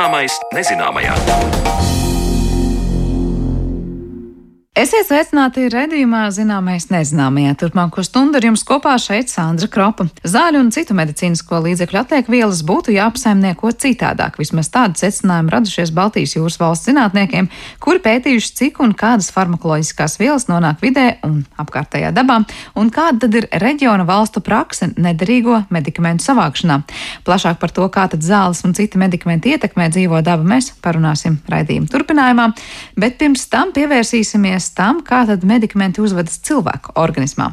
Zināmais nezināmajā. Esiet sveicināti redzējumā, zināmais nezināmajā. Turpmāko stundu ar jums kopā šeit Sandra Kropa. Zāļu un citu medicīnisko līdzekļu atliekvielas būtu jāapsaimnieko citādāk. Vismaz tādi secinājumi radušies Baltijas jūras valsts zinātniekiem, kuri pētījuši, cik un kādas farmakoloģiskās vielas nonāk vidē un apkārtējā dabā, un kāda tad ir reģiona valstu prakse nederīgo medikamentu savākšanā. Plašāk par to, kā tad zāles un citi medikamenti ietekmē dzīvo dabu, mēs parunāsim raidījuma turpinājumā, bet pirms tam pievērsīsimies tam, kā tad medikamenti uzvedas cilvēku organismā.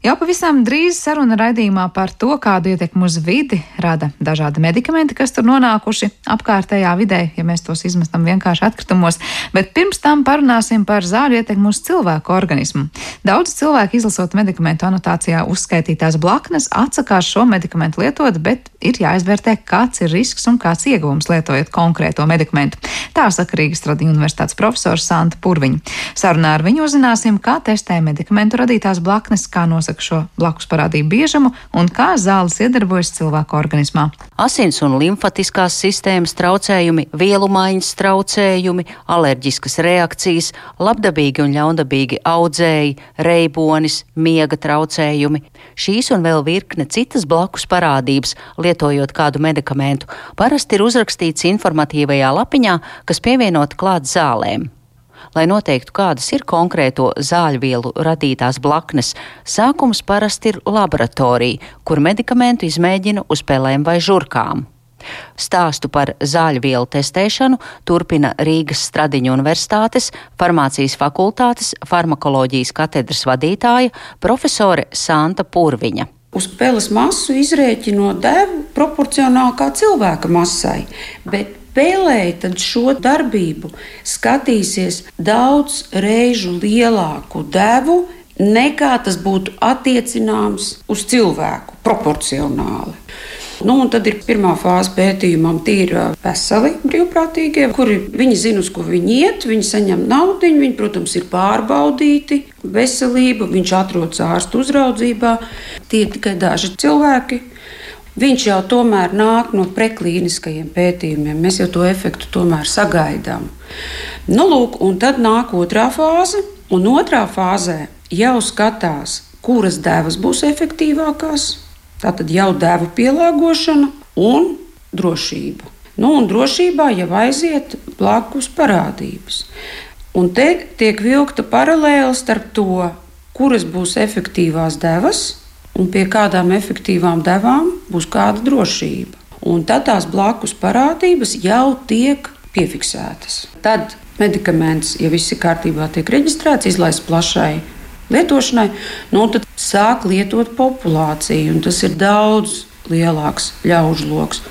Jau pavisam drīz saruna raidījumā par to, kādu ietekmi uz vidi rada dažādi medikamenti, kas tur nonākuši apkārtējā vidē, ja mēs tos izmestam vienkārši atkritumos. Bet pirms tam parunāsim par zāļu ietekmi uz cilvēku organismu. Daudz cilvēku izlasot medikamentu anotācijā uzskaitītās blaknes atsakās šo medikamentu lietot, bet ir jāizvērtē, kāds ir risks un kāds ieguvums lietojot konkrēto medikamentu. Tā saka Rīgas Tradiņu universitātes profesors Santa Purviņa. Sarunā ar viņu uzzināsim, kā testē medikamentu radītās blaknes, kā nosaka nosaka šo blakus parādību biežumu un kā zāles iedarbojas cilvēku organismā. Asins un limfatiskās sistēmas traucējumi, vielu maiņas traucējumi, alerģiskas reakcijas, labdabīgi un ļaundabīgi audzēji, reibonis, miega traucējumi. Šīs un vēl virkne citas blakus parādības, lietojot kādu medikamentu, parasti ir uzrakstīts informatīvajā lapiņā, kas pievienot klāt zālēm. Lai noteiktu, kādas ir konkrēto zāļu vielu radītās blaknes, sākums parasti ir laboratorija, kur medikamentu izmēģina uz pelēm vai žurkām. Stāstu par zāļu vielu testēšanu turpina Rīgas Stradiņu Universitātes farmācijas fakultātes farmakoloģijas katedras vadītāja profesore Santa Purviņa. Uz peles masu izrēķinot devu proporcionāli kā cilvēka masai, bet spēlēja, tad šo darbību skatīsies daudz reižu lielāku devu, nekā tas būtu attiecināms uz cilvēku proporcionāli. Nu, tad ir pirmā fāze pētījumam, tīri veseli brīvprātīgie, kuri viņi zina, uz ko viņi iet, viņi saņem naudu, viņi, protams, ir pārbaudīti, veselība, viņš atrodas ārstu uzraudzībā. Tie ir tikai daži cilvēki, Viņš jau tomēr nāk no preklīniskajiem pētījumiem. Mēs jau to efektu tomēr sagaidām. Nu, lūk, un tad nāk otrā fāze, un otrā fāzē jau skatās, kuras devas būs efektīvākās. Tā tad jau devu pielāgošana un drošība. Nu, un drošībā jau aiziet blakus parādības. Un te tiek vilkta paralēle starp to, kuras būs efektīvās devas un pie kādām efektīvām devām būs kāda drošība. Un tad tās blakus parādības jau tiek piefiksētas. Tad medikaments, ja viss ir kārtībā, tiek reģistrēts, izlaists plašai lietošanai, nu, tad sāk lietot populācija, un tas ir daudz lielāks ļaužu lokus.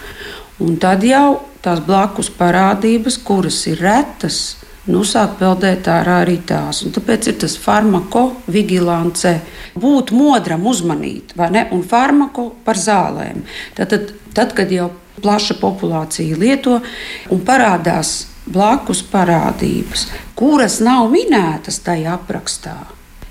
Un tad jau tās blakus parādības, kuras ir retas, nu, sāk peldēt ārā arī tās. Un tāpēc ir tas farmakovigilance. Būt modram, uzmanīt, vai ne? Un farmako par zālēm. Tad, tad, tad kad jau plaša populācija lieto un parādās blakus parādības, kuras nav minētas tajā aprakstā,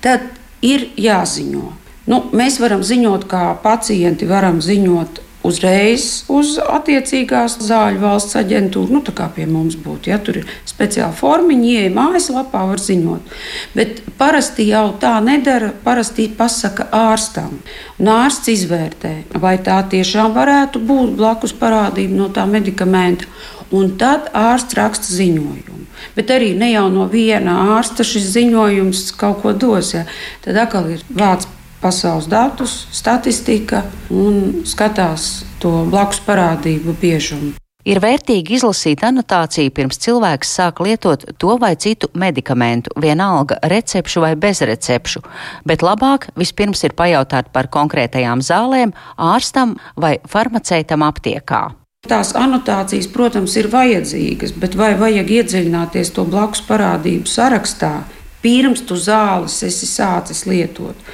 tad ir jāziņo. Nu, mēs varam ziņot, kā pacienti varam ziņot uzreiz uz attiecīgās zāļu valsts aģentūru. Nu, tā kā pie mums būtu, ja tur ir speciāla formiņa, ieeja mājaslapā, var ziņot. Bet parasti jau tā nedara. Parasti pasaka ārstam. Un ārsts izvērtē, vai tā tiešām varētu būt blakus parādība no tā medikamenta. Un tad ārsts raksta ziņojumu. Bet arī ne jau no viena ārsta šis ziņojums kaut ko dos. Ja. Tad atkal ir vārds pasaules datus, statistika un skatās to blakus parādību biežumu. Ir vērtīgi izlasīt anotāciju pirms cilvēks sāk lietot to vai citu medikamentu, vienalga recepšu vai bezrecepšu, bet labāk vispirms ir pajautāt par konkrētajām zālēm ārstam vai farmaceitam aptiekā. Tās anotācijas, protams, ir vajadzīgas, bet vai vajag iedziļināties to blakus parādību sarakstā, pirms tu zāles esi sācis lietot?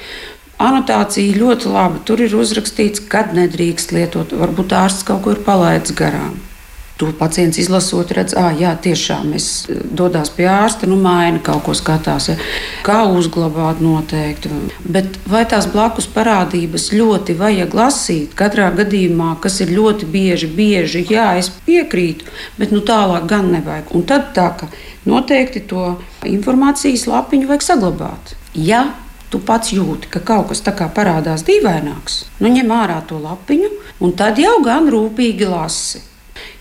Anotācija ļoti laba. Tur ir uzrakstīts, kad nedrīkst lietot. Varbūt ārsts kaut ko ir palaidis garām. To pacients izlasot, redz, ah, jā, tiešām es eh, dodos pie ārsta, nu, maina kaut ko skatās, ja. kā uzglabāt noteikti. Bet vai tās blakus parādības ļoti vajag lasīt? Katrā gadījumā, kas ir ļoti bieži, bieži, jā, es piekrītu, bet nu, tālāk gan nevajag. Un tad tā, ka noteikti to informācijas lapiņu vajag saglabāt. Ja tu pats jūti, ka kaut kas tāds parādās dīvaināks, nu ņem ārā to lapiņu, un tad jau gan rūpīgi lasi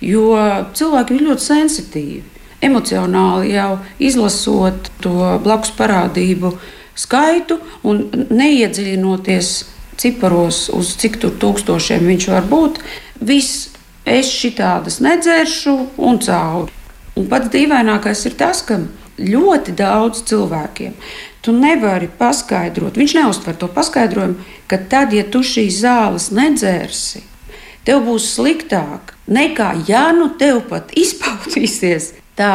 jo cilvēki ir ļoti sensitīvi. Emocionāli jau izlasot to blakus parādību skaitu un neiedziļinoties ciparos, uz cik tur tūkstošiem viņš var būt, viss es šitādas nedzeršu un cauri. Un pats dīvainākais ir tas, ka ļoti daudz cilvēkiem tu nevari paskaidrot, viņš neuztver to paskaidrojumu, ka tad, ja tu šīs zāles nedzersi, tev būs sliktāk nekā ja nu tev pat izpaudīsies tā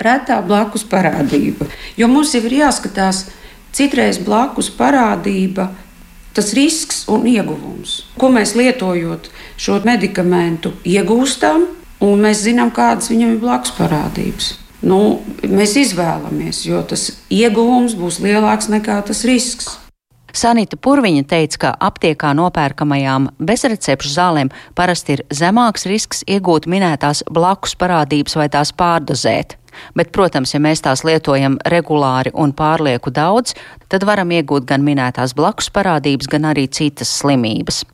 retā blakus parādība. Jo mums jau ir jāskatās, citreiz blakus parādība. Tas risks un ieguvums, ko mēs lietojot šo medikamentu, iegūstam, un mēs zinām, kādas viņam ir blakus parādības. Nu, mēs izvēlamies, jo tas ieguvums būs lielāks nekā tas risks. Sanita Purviņa teica, ka aptiekā nopērkamajām bezrecepšu zālēm parasti ir zemāks risks iegūt minētās blakus parādības vai tās pārdozēt. Bet, protams, ja mēs tās lietojam regulāri un pārlieku daudz, tad varam iegūt gan minētās blakus parādības, gan arī citas slimības.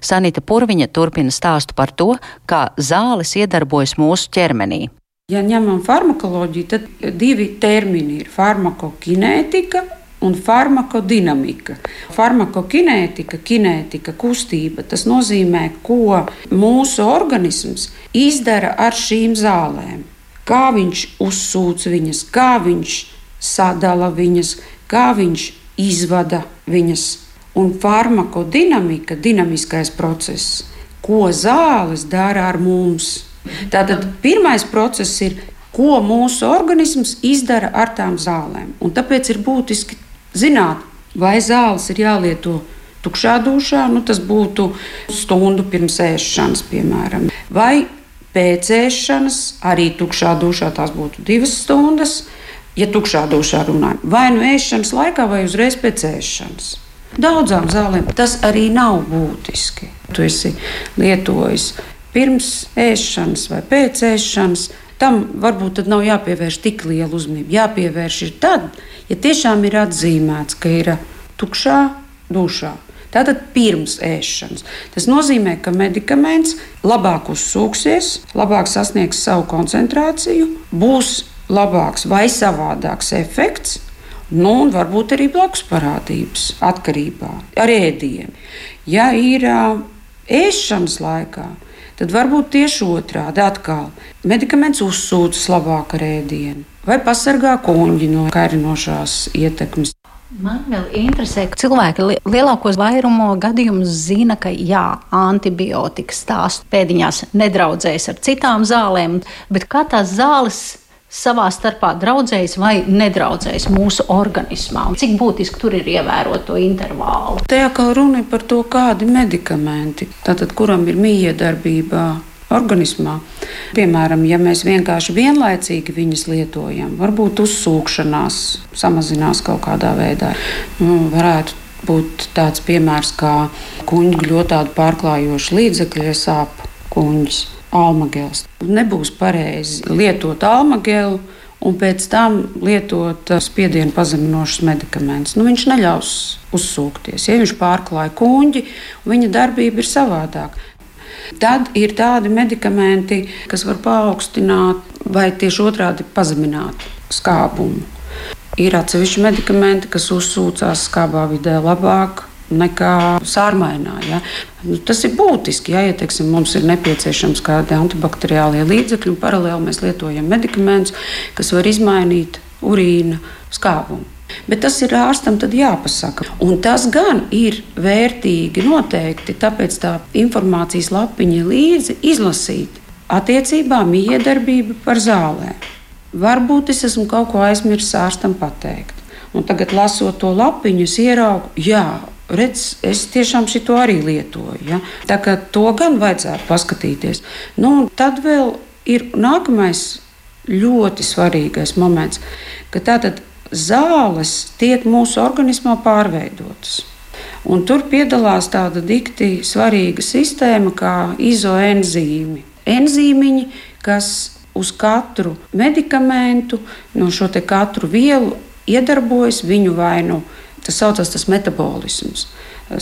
Sanita Purviņa turpina stāstu par to, kā zāles iedarbojas mūsu ķermenī. Ja ņemam farmakoloģiju, tad divi termini ir farmakokinētika un farmakodinamika. Farmakokinētika, kinētika, kustība, tas nozīmē, ko mūsu organisms izdara ar šīm zālēm. Kā viņš uzsūc viņas, kā viņš sadala viņas, kā viņš izvada viņas. Un farmakodinamika, dinamiskais process, ko zāles dara ar mums. Tātad pirmais process ir ko mūsu organisms izdara ar tām zālēm. Un tāpēc ir būtiski zināt, vai zāles ir jālieto tukšā dušā, nu, tas būtu stundu pirms ēšanas, piemēram. Vai pēc ēšanas, arī tukšā dušā tās būtu divas stundas, ja tukšā dušā runājam. Vai nu ēšanas laikā, vai uzreiz pēc ēšanas. Daudzām zālēm tas arī nav būtiski. Tu esi lietojis pirms ēšanas vai pēc ēšanas. Tam varbūt nav jāpievērš tik liela uzmanība. Jāpievērš ir tad, ja tiešām ir atzīmēts, ka ir tukšā dušā. Tātad pirms ēšanas. Tas nozīmē, ka medikaments labāk uzsūksies, labāk sasniegs savu koncentrāciju, būs labāks vai savādāks efekts, nu, un varbūt arī blakus parādības atkarībā ar ēdienu. Ja ir ēšanas laikā, tad varbūt tieši otrādi atkal medikaments uzsūcas labāk ar ēdienu vai pasargā kuģi no kairinošās ietekmes. Man vēl interesē, ka cilvēki lielākos vairumu gadījumus zina, ka jā, antibiotikas tās pēdiņās nedraudzējas ar citām zālēm, bet kā tās zāles savā starpā draudzējas vai nedraudzējas mūsu organismā. Cik būtiski tur ir ievērot to intervālu? Te jau runa ir par to, kādi medikamenti, tātad kuram ir miedarbība organismā. Piemēram, ja mēs vienkārši vienlaicīgi viņas lietojam, varbūt uzsūkšanās samazinās kaut kādā veidā. Nu, varētu būt tāds piemērs kā kuģa ļoti pārklājoša līdzekļa sāp kuģis, almagēls. Nebūs pareizi lietot almagēlu. Un pēc tam lietot spiedienu pazeminošus medikamentus. Nu, viņš neļaus uzsūkties. Ja viņš pārklāja kuģi, viņa darbība ir savādāka. Tad ir tādi medikamenti, kas var paaugstināt vai tieši otrādi pazemināt skābumu. Ir atsevišķi medikamenti, kas uzsūcās skābā vidē labāk, nekā sārmainā. Ja? Nu, tas ir būtiski. Ja, ja teiksim, mums ir nepieciešams kādi antibakteriālie līdzekļi, un paralēli mēs lietojam medikamentus, kas var izmainīt urīna skābumu. Bet tas ir ārstam jāpasaka. Un tas gan ir vērtīgi noteikti, tāpēc tā informācijas lapiņa līdzi izlasīt attiecībā miedarbība par zālēm. Varbūt es esmu kaut ko aizmirsis ārstam pateikt. Un tagad, lasot to lapiņu, ieraugu, jā, redz, es tiešām šo arī lietoju. Ja? Tā kā to gan vajadzētu paskatīties. Nu, tad vēl ir nākamais ļoti svarīgais moments, ka tātad zāles tiek mūsu organismā pārveidotas. Un tur piedalās tāda dikti svarīga sistēma kā izoenzīmi. Enzīmiņi, kas uz katru medikamentu, no šo katru vielu iedarbojas viņu vainu. Tas saucas tas metabolisms.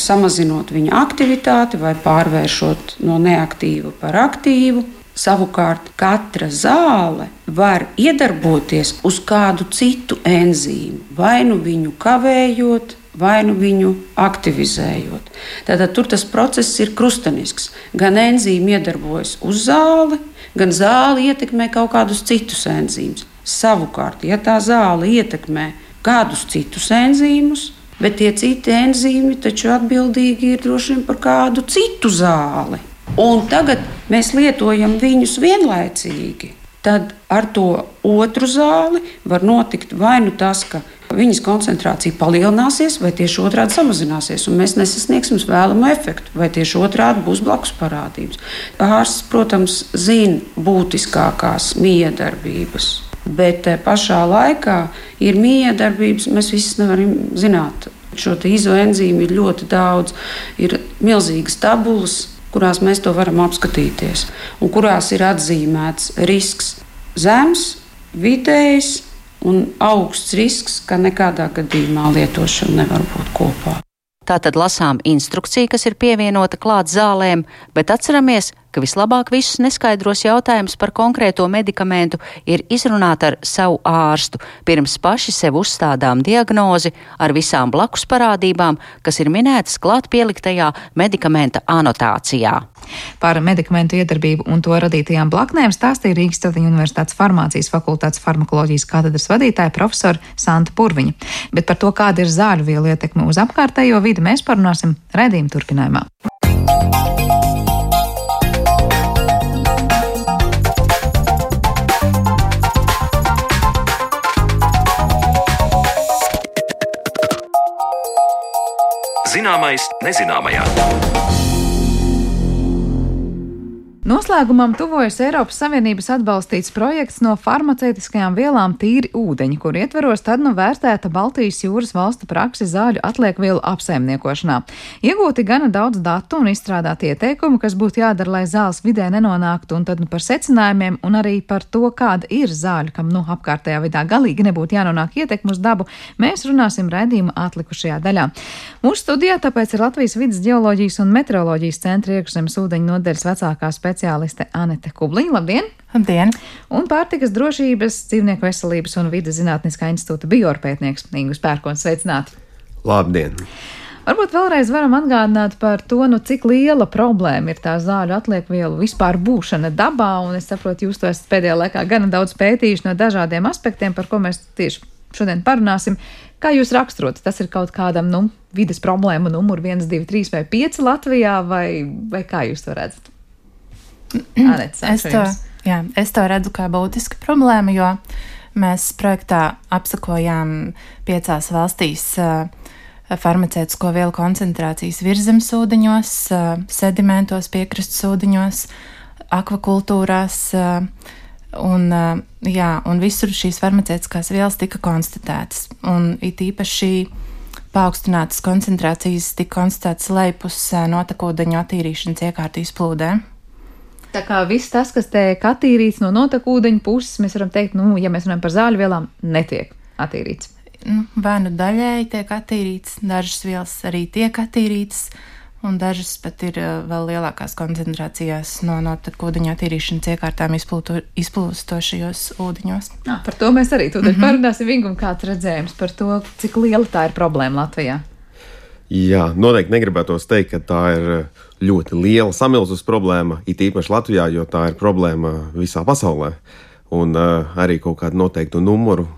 Samazinot viņa aktivitāti vai pārvēršot no neaktīva par aktīvu. Savukārt, katra zāle var iedarboties uz kādu citu enzīmu, vai nu viņu kavējot, vai nu viņu aktivizējot. Tātad tur tas process ir krustanisks. Gan enzīmi iedarbojas uz zāli, gan zāle ietekmē kaut kādus citus enzīmus. Savukārt, ja tā zāle ietekmē kādus citus enzīmus, bet tie citi enzīmi taču atbildīgi ir droši vien par kādu citu zāli. Un tagad mēs lietojam viņus vienlaicīgi. Tad ar to otru zāli var notikt vai nu tas, ka viņas koncentrācija palielināsies, vai tieši otrādi samazināsies, un mēs nesasniegsim vēlamo efektu, vai tieši otrādi būs blakus parādības. Ārsts, protams, zina būtiskākās miedarbības. Bet pašā laikā ir miedarbības, mēs visas nevaram zināt. Šo izoenzīmu ir ļoti daudz, ir milzīgas tabulas, kurās mēs to varam apskatīties, un kurās ir atzīmēts risks zems, vidējs, un augsts risks, ka nekādā gadījumā lietošana nevar būt kopā. Tātad lasām instrukciju, kas ir pievienota klāt zālēm, bet atceramies, ka vislabāk visus neskaidros jautājumus par konkrēto medikamentu ir izrunāt ar savu ārstu, pirms paši sev uzstādām diagnozi ar visām blakus parādībām, kas ir minētas klāt pieliktajā medikamenta anotācijā. Par medikamentu iedarbību un to radītajām blaknēm stāstīja Rīgas Statiņu Universitātes farmācijas fakultātes farmakoloģijas katedras vadītāja profesora Santa Purviņa. Bet par to, kāda ir zāļu vielu ietekme uz apkārtējo vidi, mēs parunāsim redzījuma turpinājumā. Zināmais nezināmajā. Noslēgumam tuvojas Eiropas Savienības atbalstīts projekts no farmaceitiskajām vielām tīri ūdeņi, kur ietveros tad nu vērtēta Baltijas jūras valstu praksi zāļu atliekvielu apsaimniekošanā. Iegūti gana daudz datu un izstrādāti ieteikumi, kas būtu jādara, lai zāles vidē nenonāktu, un tad nu par secinājumiem un arī par to, kāda ir zāļu, kam nu apkārtējā vidā galīgi nebūtu jānonāk ietekmu uz dabu, mēs runāsim raidījuma atlikušajā daļā. Mūsu studijā tāpēc ir Latvijas vidas geoloģijas un meteoroloģijas centra iekšzemes ūdeņu nodeļas vecākā speciāliste Anete Kubliņa. Labdien! Labdien! Un pārtikas drošības, dzīvnieku veselības un vidas zinātniskā institūta biorpētnieks Ingus Pērkons. Sveicināti! Labdien! Varbūt vēlreiz varam atgādināt par to, nu, cik liela problēma ir tā zāļu atliekvielu vispār būšana dabā, un es saprotu, jūs to esat pēdējā laikā gana daudz pētījuši no dažādiem aspektiem, par ko mēs tieši šodien parunāsim. Kā jūs raksturot, tas ir kaut kādam, nu, vides problēmu numuru 1, 2, 3 vai 5 Latvijā, vai, vai kā jūs to redzat? Anets, es, to, jā, es to redzu kā būtisku problēmu, jo mēs projektā apsakojām piecās valstīs uh, farmaceitisko vielu koncentrācijas virzemes ūdeņos, uh, sedimentos, piekrastes ūdeņos, akvakultūrās. Uh, un, jā, un visur šīs farmaceitiskās vielas tika konstatētas. Un it īpaši paaugstinātas koncentrācijas tika konstatētas lejpus notekūdeņu attīrīšanas iekārtu izplūdē. Tā kā viss tas, kas tiek attīrīts no notekūdeņa puses, mēs varam teikt, nu, ja mēs runājam par zāļu vielām, netiek attīrīts. Nu, vai nu daļēji tiek attīrīts, dažas vielas arī tiek attīrītas, un dažas pat ir uh, vēl lielākās koncentrācijās no notekūdeņa attīrīšanas iekārtām izplūstošajos ūdeņos. Nā, par to mēs arī mm -hmm. parunāsim. Vingum, kāds redzējums par to, cik liela tā ir problēma Latvijā? Jā, noteikti negribētos teikt, ka tā ir ļoti liela samilzus problēma, it īpaši Latvijā, jo tā ir problēma visā pasaulē. Un uh, arī kaut kādu noteiktu numuru,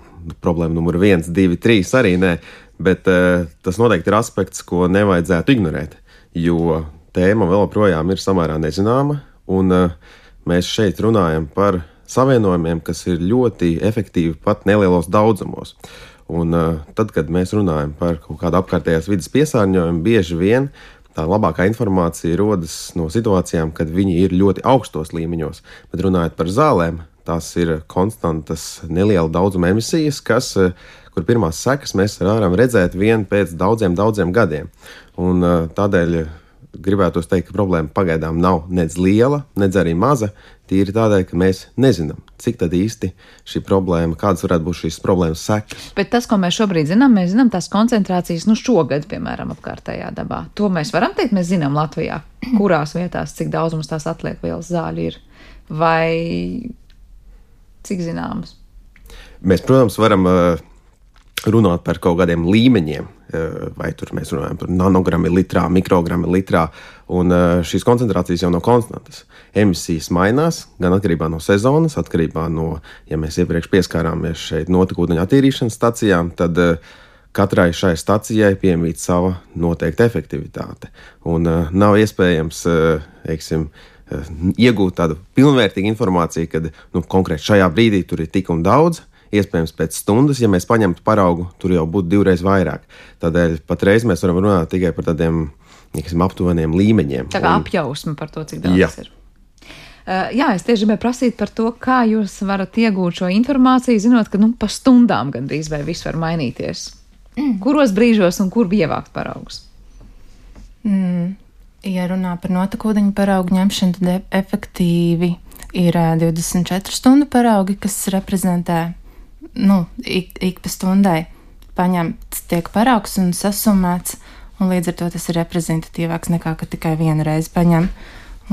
problēma numur viens, divi, trīs arī nē, bet uh, tas noteikti ir aspekts, ko nevajadzētu ignorēt, jo tēma vēl joprojām ir samērā nezināma, un uh, mēs šeit runājam par savienojumiem, kas ir ļoti efektīvi pat nelielos daudzumos. Un, uh, tad, kad mēs runājam par kaut kādu apkārtējās vidas piesārņojumu, bieži vien tā labākā informācija rodas no situācijām, kad viņi ir ļoti augstos līmeņos. Bet runājot par zālēm, tās ir konstantas neliela daudzuma emisijas, kas, kur pirmās sekas mēs varam redzēt vien pēc daudziem, daudziem gadiem. Un, tādēļ gribētu teikt, ka problēma pagaidām nav nedz liela, nedz arī maza. Tīri tādēļ, ka mēs nezinām, cik īsti šī problēma, kādas varētu būt šīs problēmas sekas. Bet tas, ko mēs šobrīd zinām, mēs zinām tās koncentrācijas, nu, šogad, piemēram, apkārtējā dabā. To mēs varam teikt, mēs zinām Latvijā, kurās vietās, cik daudz mums tās atliek vielas zāļu ir. Vai cik zināmas? Mēs, protams, varam uh, runāt par kaut kādiem līmeņiem, eh, vai tur mēs runājam par nanogrammu litrā, mikrogrammu litrā, un eh, šīs koncentrācijas jau nav konstantas. Emisijas mainās gan atkarībā no sezonas, atkarībā no, ja mēs iepriekš pieskārāmies šeit notekūdeņa attīrīšanas stacijām, tad eh, katrai šai stacijai piemīt sava noteikta efektivitāte. Un nav iespējams, teiksim, iegūt tādu pilnvērtīgu informāciju, ka nu, konkrēti šajā brīdī tur ir tik un daudz, Iespējams, pēc stundas, ja mēs paņemtu paraugu, tur jau būtu divreiz vairāk. Tādēļ patreiz mēs varam runāt tikai par tādiem neksim, aptuveniem līmeņiem. Tā kā un... apjausma par to, cik daudz jā. ir. Uh, jā, es tieši gribēju prasīt par to, kā jūs varat iegūt šo informāciju, zinot, ka nu, pa stundām gandrīz vai viss var mainīties. Mm. Kuros brīžos un kur ievākt paraugus? Mm. Ja runā par notekūdeņu paraugu ņemšanu, tad e- efektīvi ir 24 stundu paraugi, kas reprezentē nu, ik, ik pa stundai paņemts tiek paraugs un sasumēts, un līdz ar to tas ir reprezentatīvāks nekā ka tikai vienu reizi paņem.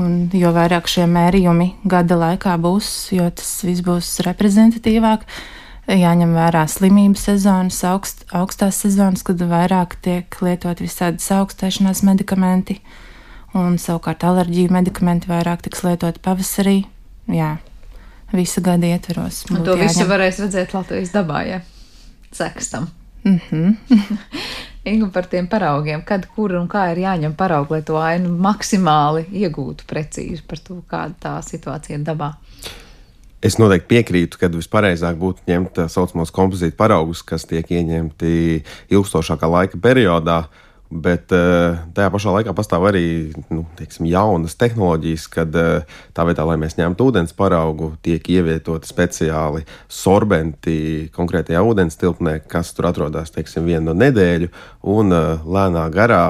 Un jo vairāk šie mērījumi gada laikā būs, jo tas viss būs reprezentatīvāk, jāņem vērā slimību sezonas, augst, augstās sezonas, kad vairāk tiek lietot visādi augstēšanās medikamenti, un savukārt alerģiju medikamenti vairāk tiks lietot pavasarī. Jā, visu gadu ietveros. Un to jāņem. visu varēs redzēt Latvijas dabā, ja sekstam. Mm -hmm. Ingu par tiem paraugiem, kad, kur un kā ir jāņem paraugi, lai to ainu maksimāli iegūtu precīzi par to, kāda tā situācija ir dabā. Es noteikti piekrītu, ka vispareizāk būtu ņemt tā saucamos kompozītu paraugus, kas tiek ieņemti ilgstošākā laika periodā, uh, Bet uh, tajā pašā laikā pastāv arī nu, teiksim, jaunas tehnoloģijas, kad uh, tā vietā, lai mēs ņemtu ūdens paraugu, tiek ievietoti speciāli sorbenti konkrētajā ūdens tilpnē, kas tur atrodas teiksim, vienu no nedēļu, un uh, lēnā garā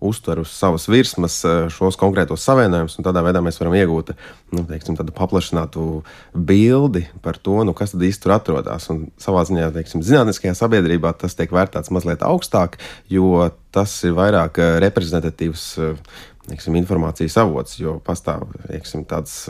uztver uz savas virsmas eh, šos konkrētos savienojumus, un tādā veidā mēs varam iegūt nu, teiksim, tādu paplašinātu bildi par to, nu, kas tad īsti tur atrodas. Un savā ziņā, teiksim, zinātniskajā sabiedrībā tas tiek vērtēts mazliet augstāk, jo tas ir vairāk eh, reprezentatīvs eh, teiksim, informācijas avots, jo pastāv teiksim, tāds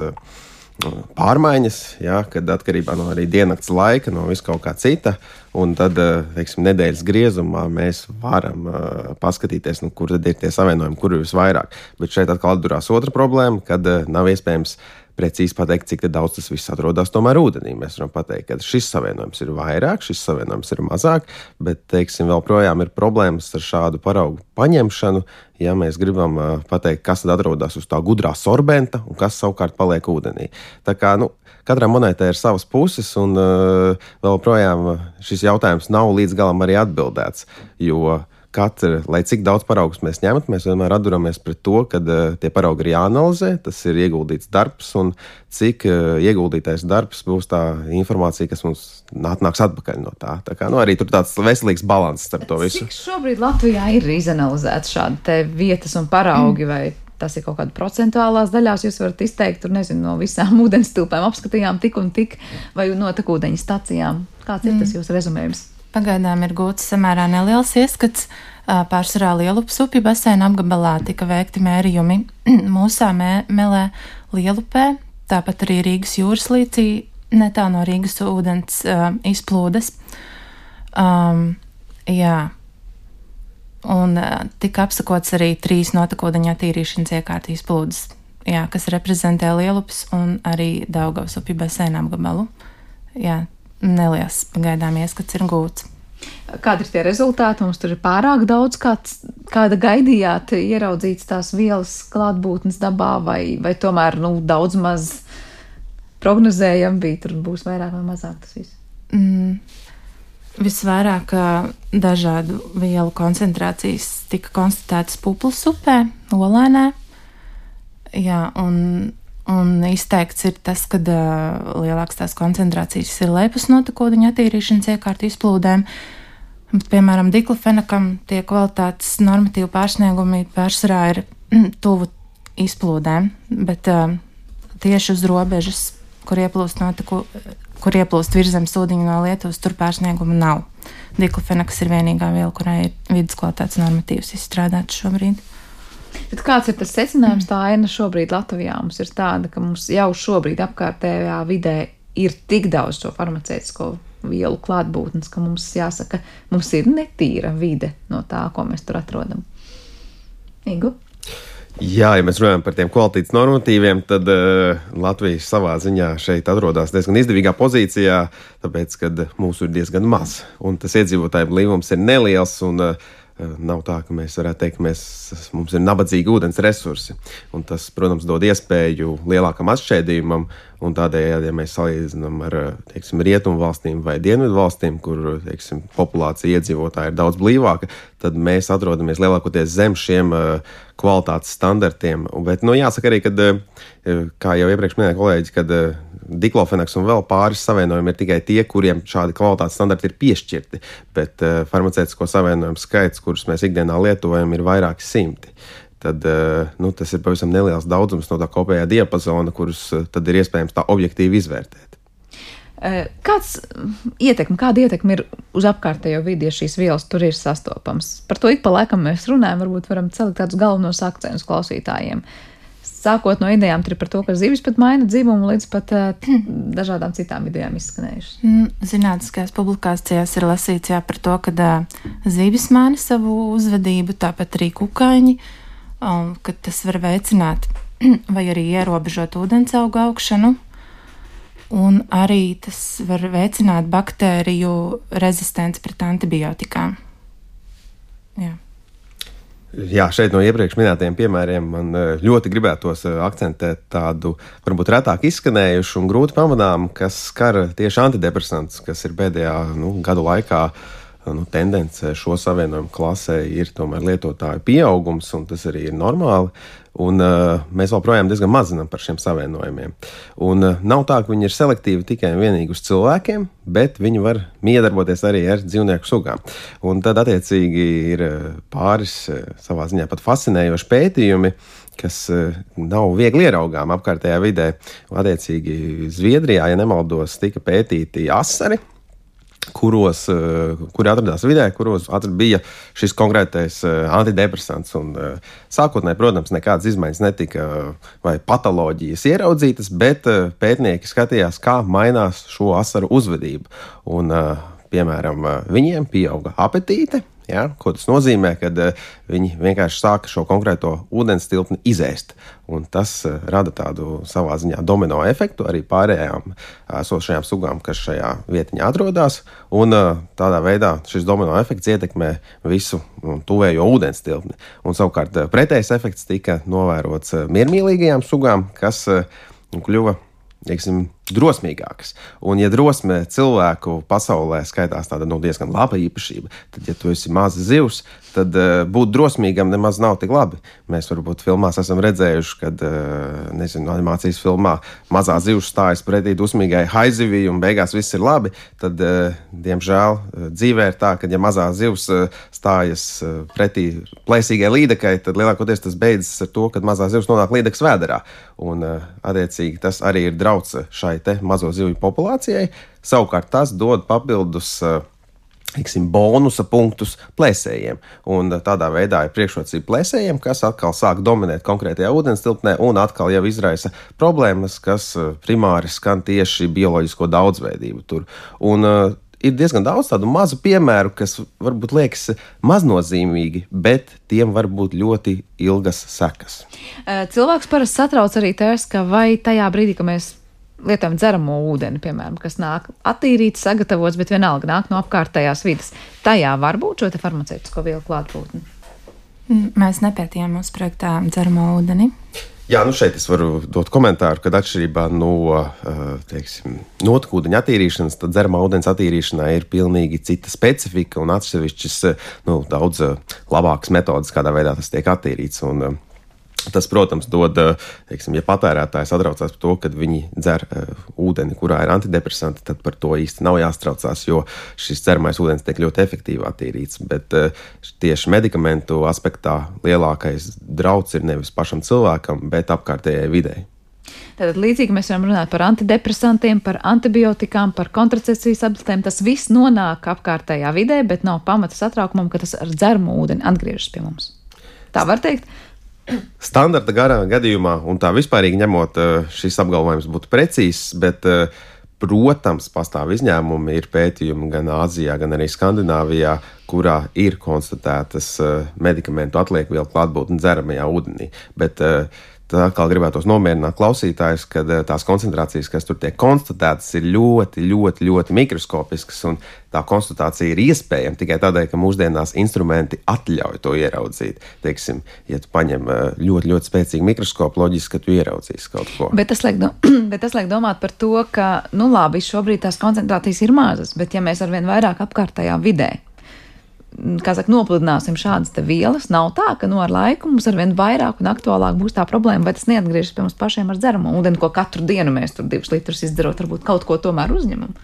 pārmaiņas, jā, kad atkarībā no arī diennakts laika, no vis kaut kā cita. Un tad, eh, teiksim, nedēļas griezumā mēs varam uh, paskatīties, nu, kur tad ir tie savienojumi, kur ir visvairāk. Bet šeit atkal atdurās otra problēma, kad uh, nav iespējams uh, precīzi pateikt, cik daudz tas viss atrodas tomēr ūdenī. Mēs varam pateikt, ka šis savienojums ir vairāk, šis savienojums ir mazāk, bet, teiksim, vēl projām ir problēmas ar šādu paraugu paņemšanu. Ja mēs gribam pateikt, kas atrodas uz tā gudrā sorbenta un kas savukārt paliek ūdenī. Tā kā, nu, katrai monētai ir savas puses, un uh, vēl projām šis jautājums nav līdz galam arī atbildēts. Jo katra, lai cik daudz paraugus mēs ņemtu, mēs vienmēr atduramies pret to, ka uh, tie paraugi ir jāanalizē, tas ir ieguldīts darbs, un cik uh, ieguldītais darbs būs tā informācija, kas mums atnāks atpakaļ no tā. Tā kā nu, arī tur tāds veselīgs līdzsvars starp to visu. Cik šobrīd Latvijā ir izanalizēts šādi vietas un paraugi? Mm. Vai? Tas ir kaut kāda procentuālās daļās. Jūs varat izteikt, tur nezinu, no visām ūdens tilpēm apskatījām tik un tik, vai no tekūdeņa stacijām. Kāds ir mm. tas jūsu rezumējums? Pagaidām ir gūts samērā neliels ieskats. Pārsvarā Lielupas upju basēna apgabalā tika veikti mērījumi mūsā mē, melē Lielupē, tāpat arī Rīgas jūras līcī, netālu no Rīgas ūdens uh, izplūdes. Um, jā, un uh, tika apsakots arī trīs notekūdeņa attīrīšanas iekārtas izplūdes, jā, kas reprezentē Lielupas un arī Daugavas upju basēna apgabalu. Jā, neliels pagaidām ieskats ir gūts. Kādi ir tie rezultāti? Mums tur ir pārāk daudz, kāds, kāda gaidījāt, ieraudzīts tās vielas klātbūtnes dabā, vai, vai tomēr nu, daudz maz prognozējam bija, tur būs vairāk vai mazāk tas viss. Mm. visvairāk dažādu vielu koncentrācijas tika konstatētas Puplas upē, Olēnē. Jā, un, un izteikts ir tas, ka uh, lielākas tās koncentrācijas ir lepas notekūdeņa attīrīšanas iekārtu izplūdēm. Bet, piemēram, diklofenakam tie kvalitātes normatīvu pārsniegumi pārsvarā ir tuvu izplūdēm, bet uh, tieši uz robežas, kur ieplūst, notiku, kur ieplūst virzemes ūdeņi no Lietuvas, tur pārsniegumu nav. Diklofenaks ir vienīgā viela, kurai ir vidas kvalitātes normatīvs izstrādāts šobrīd. Bet kāds ir tas secinājums? Tā aina šobrīd Latvijā mums ir tāda, ka mums jau šobrīd apkārtējā vidē ir tik daudz to farmaceitisko vielu klātbūtnes, ka mums jāsaka, mums ir netīra vide no tā, ko mēs tur atrodam. Igu? Jā, ja mēs runājam par tiem kvalitātes normatīviem, tad uh, Latvija savā ziņā šeit atrodas diezgan izdevīgā pozīcijā, tāpēc, ka mūsu ir diezgan maz, un tas iedzīvotāju blīvums ir neliels. Un, uh, Nav tā, ka mēs varētu teikt, ka mēs, mums ir nabadzīgi ūdens resursi. Un tas, protams, dod iespēju lielākam atšķēdījumam. Tādējādi, ja mēs salīdzinām ar teiksim, rietumu valstīm vai dienvidu valstīm, kur teiksim, populācija iedzīvotāji ir daudz blīvāka, tad mēs atrodamies lielākoties zem šiem uh, kvalitātes standartiem. Bet, nu, jāsaka arī, ka, kā jau iepriekš minēja kolēģi, kad diklofenaks un vēl pāris savienojumi ir tikai tie, kuriem šādi kvalitātes standarti ir piešķirti. Bet uh, farmaceitisko savienojumu skaits, kurus mēs ikdienā lietojam, ir vairāki simti tad uh, nu, tas ir pavisam neliels daudzums no tā kopējā diapazona, kurus uh, tad ir iespējams tā objektīvi izvērtēt. Kāds ietekme, kāda ietekme ir uz apkārtējo vidi, ja šīs vielas tur ir sastopamas? Par to ik pa laikam mēs runājam, varbūt varam celt tādus galvenos akcentus klausītājiem. Sākot no idejām par to, ka zivis pat maina dzimumu, līdz pat uh, dažādām citām idejām izskanējušas. Mm, zinātniskās publikācijās ir lasīts jā, par to, ka uh, zivis maina savu uzvedību, tāpat arī kukaiņi, um, ka tas var veicināt vai arī ierobežot ūdensaugu augšanu un arī tas var veicināt baktēriju rezistenci pret antibiotikām. Jā. Jā, šeit no iepriekš minētajiem piemēriem man eh, ļoti gribētos eh, akcentēt tādu varbūt retāk izskanējušu un grūti pamanāmu, kas skar tieši antidepresantus, kas ir pēdējā nu, gadu laikā nu, tendence šo savienojumu klasē ir tomēr lietotāju pieaugums, un tas arī ir normāli. Un, uh, mēs joprojām diezgan maz zinām par šiem savienojumiem. Un, uh, nav tā, ka viņi ir selektīvi tikai un vienīgi uz cilvēkiem, bet viņi var miedarboties arī ar dzīvnieku sugām. Un tad, attiecīgi, ir pāris uh, savā ziņā pat fascinējoši pētījumi, kas uh, nav viegli ieraugām apkārtējā vidē. Attiecīgi, Zviedrijā, ja nemaldos, tika pētīti asari kuros, eh, kuri atradās vidē, kuros bija šis konkrētais eh, antidepresants. Un, eh, sākotnēji, protams, nekādas izmaiņas netika vai patoloģijas ieraudzītas, bet pētnieki skatījās, kā mainās šo asaru uzvedība. Un, piemēram, viņiem pieauga apetīte, Ja? Ko tas nozīmē? Kad uh, viņi vienkārši sāka šo konkrēto ūdens tilpni izēst. Un tas uh, rada tādu savā ziņā domino efektu arī pārējām esošajām sugām, kas šajā vietā atrodas. Un uh, tādā veidā šis domino efekts ietekmē visu um, tuvējo ūdens tilpni. Un savukārt pretējs efekts tika novērots miermīlīgajām sugām, kas uh, kļuva teiksim, drosmīgākas. Un, ja drosme cilvēku pasaulē skaitās tāda nu, diezgan laba īpašība, tad, ja tu esi mazs zivs, tad uh, būt drosmīgam nemaz nav tik labi. Mēs varbūt filmās esam redzējuši, kad uh, nezinu, animācijas filmā mazā zivs stājas pretī dusmīgai haizivī un beigās viss ir labi. Tad, uh, diemžēl, dzīvē ir tā, ka ja mazā zivs uh, stājas uh, pretī plēsīgai līdekai, tad lielākoties tas beidzas ar to, ka mazā zivs nonāk līdekas vēderā. Un, uh, attiecīgi, tas arī ir drauds šai mazo zivju populācijai. Savukārt tas dod papildus uh, Iksim, bonusa punktus plēsējiem. Un tādā veidā ir priekšrocība plēsējiem, kas atkal sāk dominēt konkrētajā ūdens tilpnē un atkal jau izraisa problēmas, kas eh, primāri skan tieši bioloģisko daudzveidību tur. Un, uh, ir diezgan daudz tādu mazu piemēru, kas varbūt liekas maznozīmīgi, bet tiem var būt ļoti ilgas sekas. Eh, cilvēks parasti satrauc arī tas, ka vai tajā brīdī, kad mēs lietojam dzeramo ūdeni, piemēram, kas nāk attīrīts, sagatavots, bet vienalga nāk no apkārtējās vidas. Tajā var būt šo farmaceitisko vielu klātbūtne. Mēs nepētījām mūsu projektā dzeramo ūdeni. Jā, nu šeit es varu dot komentāru, ka atšķirībā no teiksim, notekūdeņa attīrīšanas, tad dzeramā ūdens attīrīšanā ir pilnīgi cita specifika un atsevišķas nu, daudz labākas metodas, kādā veidā tas tiek attīrīts. Un, Tas, protams, dod, eh, teiksim, ja patērētājs atraucās par to, ka viņi dzer uh, ūdeni, kurā ir antidepresanti, tad par to īsti nav jāstraucās, jo šis dzeramais ūdens tiek ļoti efektīvi attīrīts. Bet uh, tieši medikamentu aspektā lielākais drauds ir nevis pašam cilvēkam, bet apkārtējai videi. Tātad līdzīgi mēs varam runāt par antidepresantiem, par antibiotikām, par kontracepcijas apstēm. Tas viss nonāk apkārtējā vidē, bet nav pamata satraukumam, ka tas ar dzermu ūdeni atgriežas pie mums. Tā var teikt. Standarta garā gadījumā, un tā vispārīgi ņemot, eh, šis apgalvojums būtu precīzs, bet, eh, protams, pastāv izņēmumi. Ir pētījumi gan Āzijā, gan arī Skandināvijā, kurā ir konstatētas eh, medikamentu atliekvielu klātbūtne dzeramajā ūdenī. Bet Tad atkal gribētos nomierināt klausītājus, ka eh, tās koncentrācijas, kas tur tiek konstatētas, ir ļoti, ļoti, ļoti mikroskopiskas. Tā konstatācija ir iespējama tikai tādēļ, ka mūsdienās instrumenti atļauj to ieraudzīt. Teiksim, ja tu paņem eh, ļoti, ļoti spēcīgu mikroskopu, loģiski, ka tu ieraudzīsi kaut ko. Bet tas liek, do, bet tas liek domāt par to, ka, nu labi, šobrīd tās koncentrācijas ir mazas, bet ja mēs arvien vairāk apkārtējā vidē kā saka, nopludināsim šādas vielas. Nav tā, ka nu, ar laiku mums ar vien vairāk un aktuālāk būs tā problēma, vai tas neatgriežas pie mums pašiem ar dzeramo ūdeni, ko katru dienu mēs tur divus litrus izdarot, varbūt kaut ko tomēr uzņemam.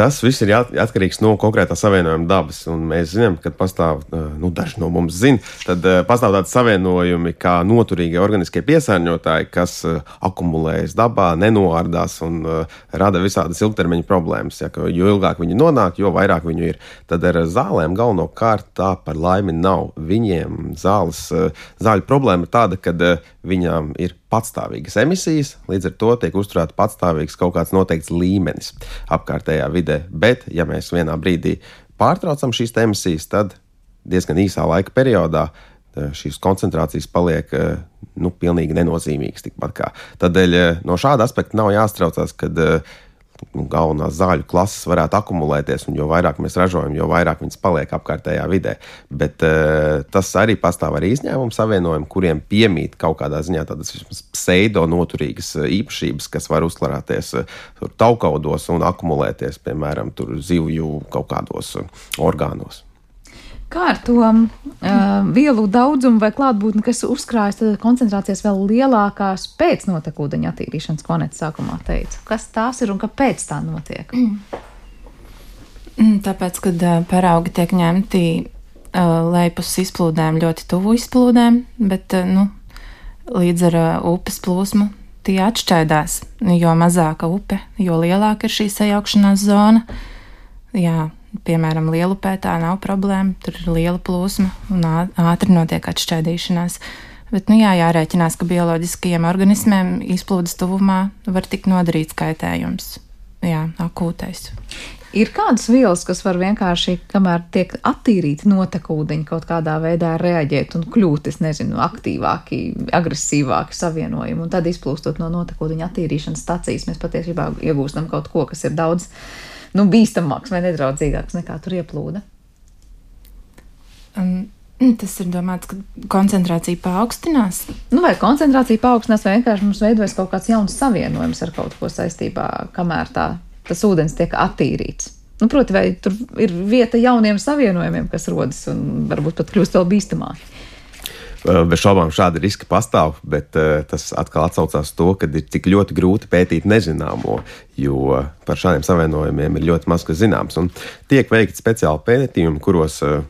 Tas viss ir atkarīgs no konkrētā savienojuma dabas. Mēs zinām, ka pastāv, nu, daži no mums zina, tad pastāv tādi savienojumi kā noturīgie organiskie piesārņotāji, kas akumulējas dabā, nenoārdās un rada visādas ilgtermiņa problēmas. Ja, jo ilgāk viņi nonāk, jo vairāk viņu ir. Tad ar zālēm galvenokārt tā par laimi nav. Viņiem zāles, zāļu problēma ir tāda, ka viņām ir patstāvīgas emisijas, līdz ar to tiek uzturēta patstāvīgs kaut kāds noteikts līmenis apkārtējā vidē. Bet, ja mēs vienā brīdī pārtraucam šīs emisijas, tad diezgan īsā laika periodā eh, šīs koncentrācijas paliek eh, nu, pilnīgi nenozīmīgas. Tādēļ eh, no šāda aspekta nav jāstraucās, kad galvenās zāļu klases varētu akumulēties, un jo vairāk mēs ražojam, jo vairāk viņas paliek apkārtējā vidē. Bet uh, tas arī pastāv arī izņēmumu savienojumi, kuriem piemīt kaut kādā ziņā tādas pseido noturīgas eh, īpašības, kas var uzklarēties uh, taukaudos un akumulēties, piemēram, zivju kaut kādos orgānos. Kā ar to uh, vielu daudzumu vai klātbūtni, kas uzkrājas koncentrācijas vēl lielākās pēc notekūdeņa attīrīšanas, ko Nets sākumā teica? Kas tās ir un kāpēc tā notiek? Mm. Tāpēc, kad paraugi tiek ņemti uh, lejpus izplūdēm ļoti tuvu izplūdēm, bet uh, nu, līdz ar uh, upes plūsmu tie atšķaidās. Jo mazāka upe, jo lielāka ir šī sajaukšanās zona. Jā, piemēram, lielupē tā nav problēma, tur ir liela plūsma un ātri notiek atšķaidīšanās. Bet, nu jā, jārēķinās, ka bioloģiskajiem organismiem izplūdes tuvumā var tikt nodarīts kaitējums. Jā, akūtais. Ir kādas vielas, kas var vienkārši, kamēr tiek attīrīti notekūdeņi, kaut kādā veidā reaģēt un kļūt, es nezinu, aktīvāki, agresīvāki savienojumi, un tad izplūstot no notekūdeņa attīrīšanas stacijas, mēs patiesībā iegūstam kaut ko, kas ir daudz nu, bīstamāks vai nedraudzīgāks nekā tur ieplūda? Um. Tas ir domāts, ka koncentrācija paaugstinās. Nu, vai koncentrācija paaugstinās, vai vienkārši mums veidojas kaut kāds jauns savienojums ar kaut ko saistībā, kamēr tā, tas ūdens tiek attīrīts. Nu, proti, vai tur ir vieta jauniem savienojumiem, kas rodas un varbūt pat kļūst vēl bīstamāki. Eh, bez šaubām šādi riski pastāv, bet uh, tas atkal atsaucās to, ka ir tik ļoti grūti pētīt nezināmo, jo par šādiem savienojumiem ir ļoti maz kas zināms. Un tiek veikti speciāli pētījumi, kuros uh,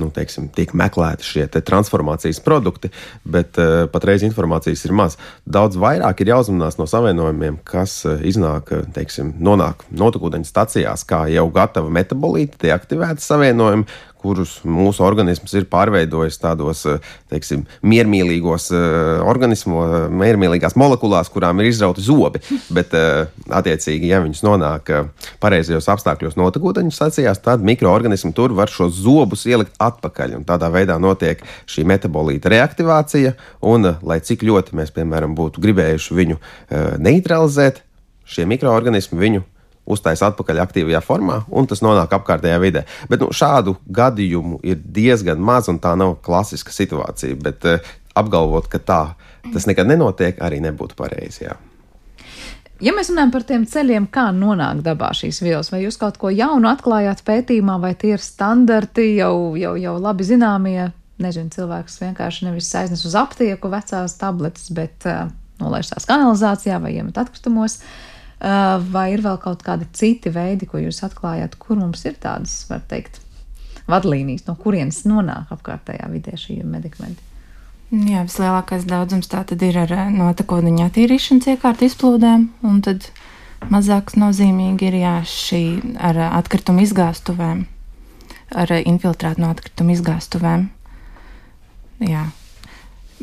nu, teiksim, tiek meklēti šie transformācijas produkti, bet uh, patreiz informācijas ir maz. Daudz vairāk ir jāuzmanās no savienojumiem, kas uh, iznāk, teiksim, nonāk notekūdeņa stacijās, kā jau gatava metabolīti, tie aktivēti savienojumi, kurus mūsu organisms ir pārveidojis tādos eh, teiksim, miermīlīgos eh, organismos, miermīlīgās molekulās, kurām ir izrauti zobi. Bet, eh, attiecīgi, ja viņas nonāk pareizajos apstākļos notekūdeņu sacījās, tad mikroorganismi tur var šos zobus ielikt atpakaļ. Tādā veidā notiek šī metabolīta reaktivācija, un lai cik ļoti mēs, piemēram, būtu gribējuši viņu neutralizēt, šie mikroorganismi viņu uztaisa atpakaļ aktīvajā formā, un tas nonāk apkārtējā vidē. Bet nu, šādu gadījumu ir diezgan maz, un tā nav klasiska situācija. Bet, uh, apgalvot, ka tā tas nekad nenotiek, arī nebūtu pareizi. Jā. Ja mēs runājam par tiem ceļiem, kā nonākt dabā šīs vielas, vai jūs kaut ko jaunu atklājāt pētījumā, vai tie ir standarti, jau, jau, jau labi zināmie, nezinu, cilvēks vienkārši nevis aiznes uz aptieku vecās tabletes, bet uh, nolaiž tās kanalizācijā vai iemet atkritumos, uh, vai ir vēl kaut kādi citi veidi, ko jūs atklājāt, kur mums ir tādas, var teikt, vadlīnijas, no kurienes nonāk apkārtējā vidē šī medikamenti? Jā, vislielākais daudzums tā tad ir ar eh, notekūdeņa attīrīšanas iekārtu izplūdēm, un tad mazāk nozīmīgi ir jā, šī ar atkritumu izgāstuvēm, ar infiltrātu no atkritumu izgāstuvēm. Jā.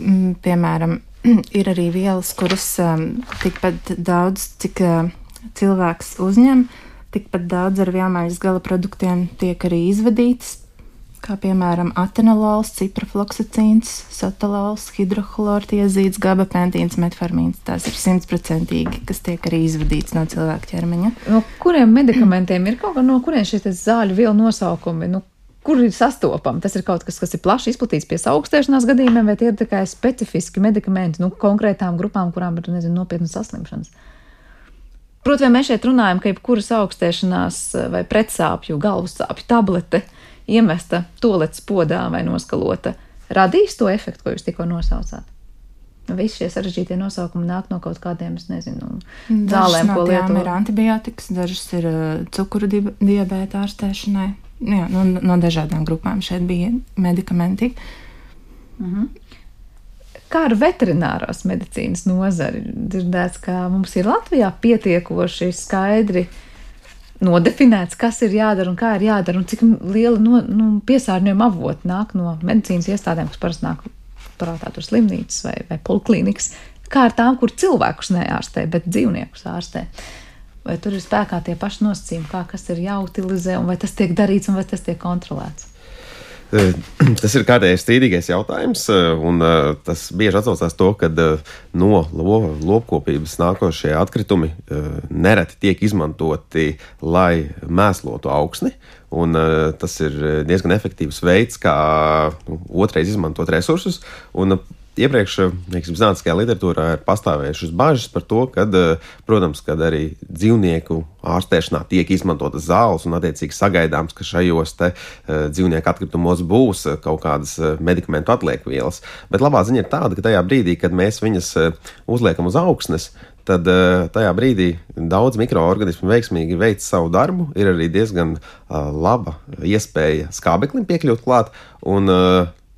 Mm, piemēram, ir arī vielas, kuras um, tikpat daudz, cik uh, cilvēks uzņem, tikpat daudz ar vielmaiņas gala produktiem tiek arī izvadītas kā piemēram atenolols, ciprofloksacīns, sotalols, hidrohlortiezīts, gabapentīns, metformīns. Tās ir simtprocentīgi, kas tiek arī izvadīts no cilvēka ķermeņa. No kuriem medikamentiem ir kaut kā no kuriem šie zāļu vielu nosaukumi? Nu, kur ir sastopama? Tas ir kaut kas, kas ir plaši izplatīts pie augstēšanās gadījumiem, vai tie ir tikai specifiski medikamenti nu, konkrētām grupām, kurām ir nezinu, nopietnas saslimšanas. Protams, mēs šeit runājam, ka jebkuras augstēšanās vai pretsāpju, galvas sāpju tablete iemesta toaletes podā vai noskalota, radīs to efektu, ko jūs tikko nosaucāt? Visi šie sarežģītie nosaukumi nāk no kaut kādiem, es nezinu, zālēm, no ko lietot. Ir antibiotikas, dažas ir uh, cukuru di diabēta ārstēšanai. Jā, no, no dažādām grupām šeit bija medikamenti. Uh mhm. Kā ar veterinārās medicīnas nozari? Dzirdēts, ka mums ir Latvijā pietiekoši skaidri uh, nodefinēts, kas ir jādara un kā ir jādara, un cik liela no, nu, piesārņojuma avota nāk no medicīnas iestādēm, kas parasti nāk prātā tur slimnīcas vai, vai poliklīnikas, kā ar tām, kur cilvēkus neārstē, bet dzīvniekus ārstē. Vai tur ir spēkā tie paši nosacījumi, kā kas ir jāutilizē, un vai tas tiek darīts, un vai tas tiek kontrolēts? Tas ir kādreiz strīdīgais jautājums, un tas bieži atsaucās to, ka no lopkopības nākošie atkritumi nereti tiek izmantoti, lai mēslotu augsni. Un, tas ir diezgan efektīvs veids, kā nu, otrais izmantot resursus. Un, iepriekš, teiksim, zinātniskajā literatūrā ir pastāvējušas bažas par to, ka, protams, kad arī dzīvnieku ārstēšanā tiek izmantotas zāles, un attiecīgi sagaidāms, ka šajos te uh, dzīvnieku atkritumos būs kaut kādas medikamentu atliekvielas. Bet labā ziņa ir tāda, ka tajā brīdī, kad mēs viņas uzliekam uz augsnes, tad tajā brīdī daudz mikroorganismu veiksmīgi veic savu darbu. Ir arī diezgan laba iespēja skābeklim piekļūt klāt. Un,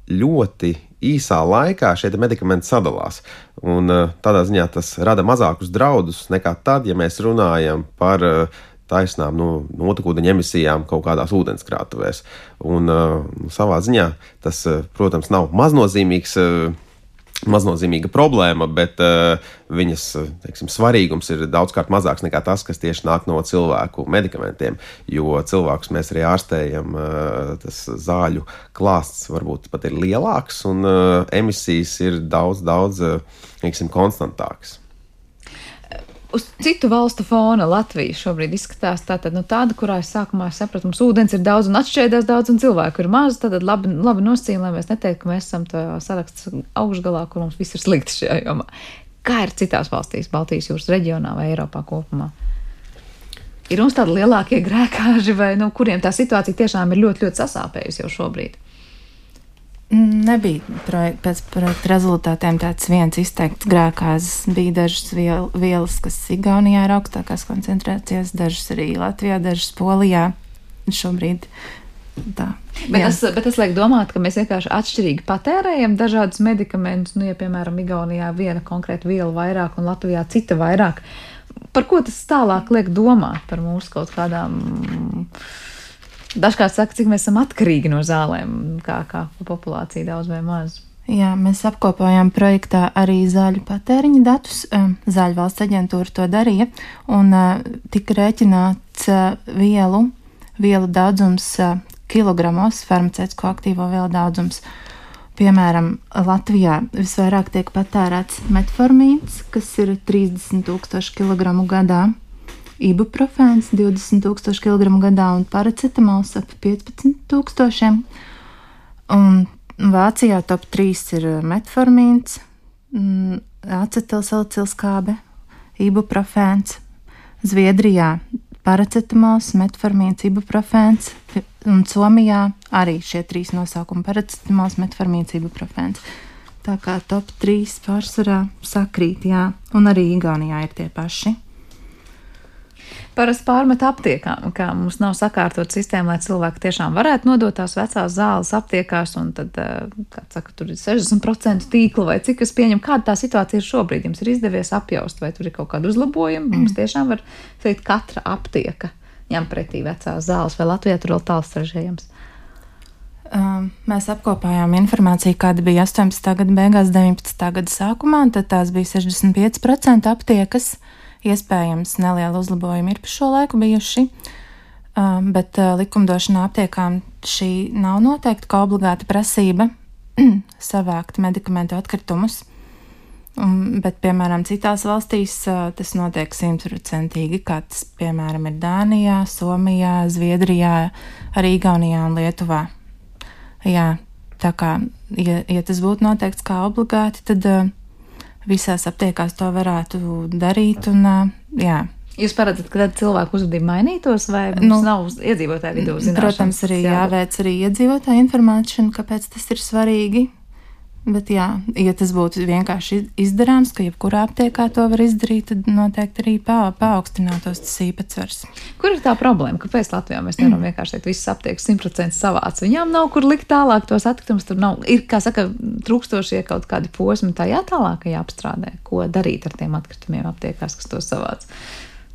ļoti īsā laikā šie medikamenti sadalās. Un, uh, tādā ziņā tas rada mazākus draudus nekā tad, ja mēs runājam par uh, taisnām nu, notekūdeņa emisijām kaut kādās ūdenskrātuvēs. Un, uh, savā ziņā tas, protams, nav maznozīmīgs maznozīmīga problēma, bet uh, viņas teiksim, svarīgums ir daudzkārt mazāks nekā tas, kas tieši nāk no cilvēku medikamentiem. Jo cilvēkus mēs arī ārstējam, uh, tas zāļu klāsts varbūt pat ir lielāks un uh, emisijas ir daudz, daudz teiksim, konstantākas uz citu valstu fona Latvija šobrīd izskatās tātad, nu, tāda, kurā es sākumā sapratu, mums ūdens ir daudz un atšķēdās daudz, un cilvēku ir maz. Tad labi, labi nosacījumi, lai mēs neteiktu, ka mēs esam tajā sarakstā augšgalā, kur mums viss ir slikti šajā jomā. Kā ir citās valstīs, Baltijas jūras reģionā vai Eiropā kopumā? Ir mums tādi lielākie grēkāži, vai no nu, kuriem tā situācija tiešām ir ļoti, ļoti sasāpējusi jau šobrīd? Nebija projek pēc projekta rezultātiem tāds viens izteikts grēkāzes. Bija dažas viel, vielas, kas Igaunijā ir augstākās koncentrācijas, dažas arī Latvijā, dažas Polijā. Šobrīd tā. Bet tas, bet tas liek domāt, ka mēs vienkārši atšķirīgi patērējam dažādus medikamentus. Nu, ja, piemēram, Igaunijā viena konkrēta viela vairāk un Latvijā cita vairāk. Par ko tas tālāk liek domāt par mūsu kaut kādām Dažkārt saka, cik mēs esam atkarīgi no zālēm, kā, kā populācija daudz vai maz. Jā, mēs apkopojām projektā arī zāļu patēriņa datus. Zāļu valsts aģentūra to darīja, un tika rēķināts vielu, vielu daudzums kilogramos, farmaceitisko aktīvo vielu daudzums. Piemēram, Latvijā visvairāk tiek patērēts metformīns, kas ir 30 000 kg gadā ibuprofēns 20,000 kg gadā un paracetamols ap 15,000. Un Vācijā top 3 ir metformīns, mm, acetilsalicilskābe, ibuprofēns. Zviedrijā paracetamāls, metformīns, ibuprofēns, un Somijā arī šie trīs nosaukumi - paracetamāls, metformīns, ibuprofēns. Tā kā top 3 pārsvarā sakrīt, jā, un arī Igaunijā ir tie paši parasti pārmet aptiekām, kā mums nav sakārtot sistēma, lai cilvēki tiešām varētu nodot tās vecās zāles aptiekās, un tad, eh, kā saka, tur ir 60% tīkla vai cik es pieņemu, kāda tā situācija ir šobrīd. Jums ir izdevies apjaust, vai tur ir kaut kāda uzlabojuma. Mums mm. tiešām var teikt, katra aptieka ņem pretī vecās zāles, vai Latvijā tur vēl tāls sarežģījums. Um, mēs apkopājām informāciju, kāda bija 18. gada beigās, 19. gada sākumā, tad tās bija 65% aptiekas. Uh, Iespējams, neliela uzlabojuma ir pa šo laiku bijuši, um, bet uh, likumdošanā aptiekām šī nav noteikti kā obligāta prasība savākt medikamentu atkritumus. Um, bet, piemēram, citās valstīs uh, tas notiek simtprocentīgi, kā tas, piemēram, ir Dānijā, Somijā, Zviedrijā, arī Igaunijā un Lietuvā. Jā, tā kā, ja, ja tas būtu noteikts kā obligāti, tad uh, visās aptiekās to varētu darīt. Un, jā. Jūs paredzat, ka cilvēku uzvedība mainītos, vai nu, nav iedzīvotāju vidū zināšanas? Protams, arī jāveic arī iedzīvotāju informācija, kāpēc tas ir svarīgi. Bet, jā, ja tas būtu vienkārši izdarāms, ka jebkurā aptiekā to var izdarīt, tad noteikti arī pa, paaugstinātos tas īpatsvars. Kur ir tā problēma? Kāpēc Latvijā mēs nevaram vienkārši teikt, visas aptiekas 100% savāc? Viņām nav kur likt tālāk tos atkritumus. Tur nav, ir, kā saka, trūkstošie kaut kādi posmi tajā tālākajā apstrādē, ko darīt ar tiem atkritumiem aptiekās, kas to savāc.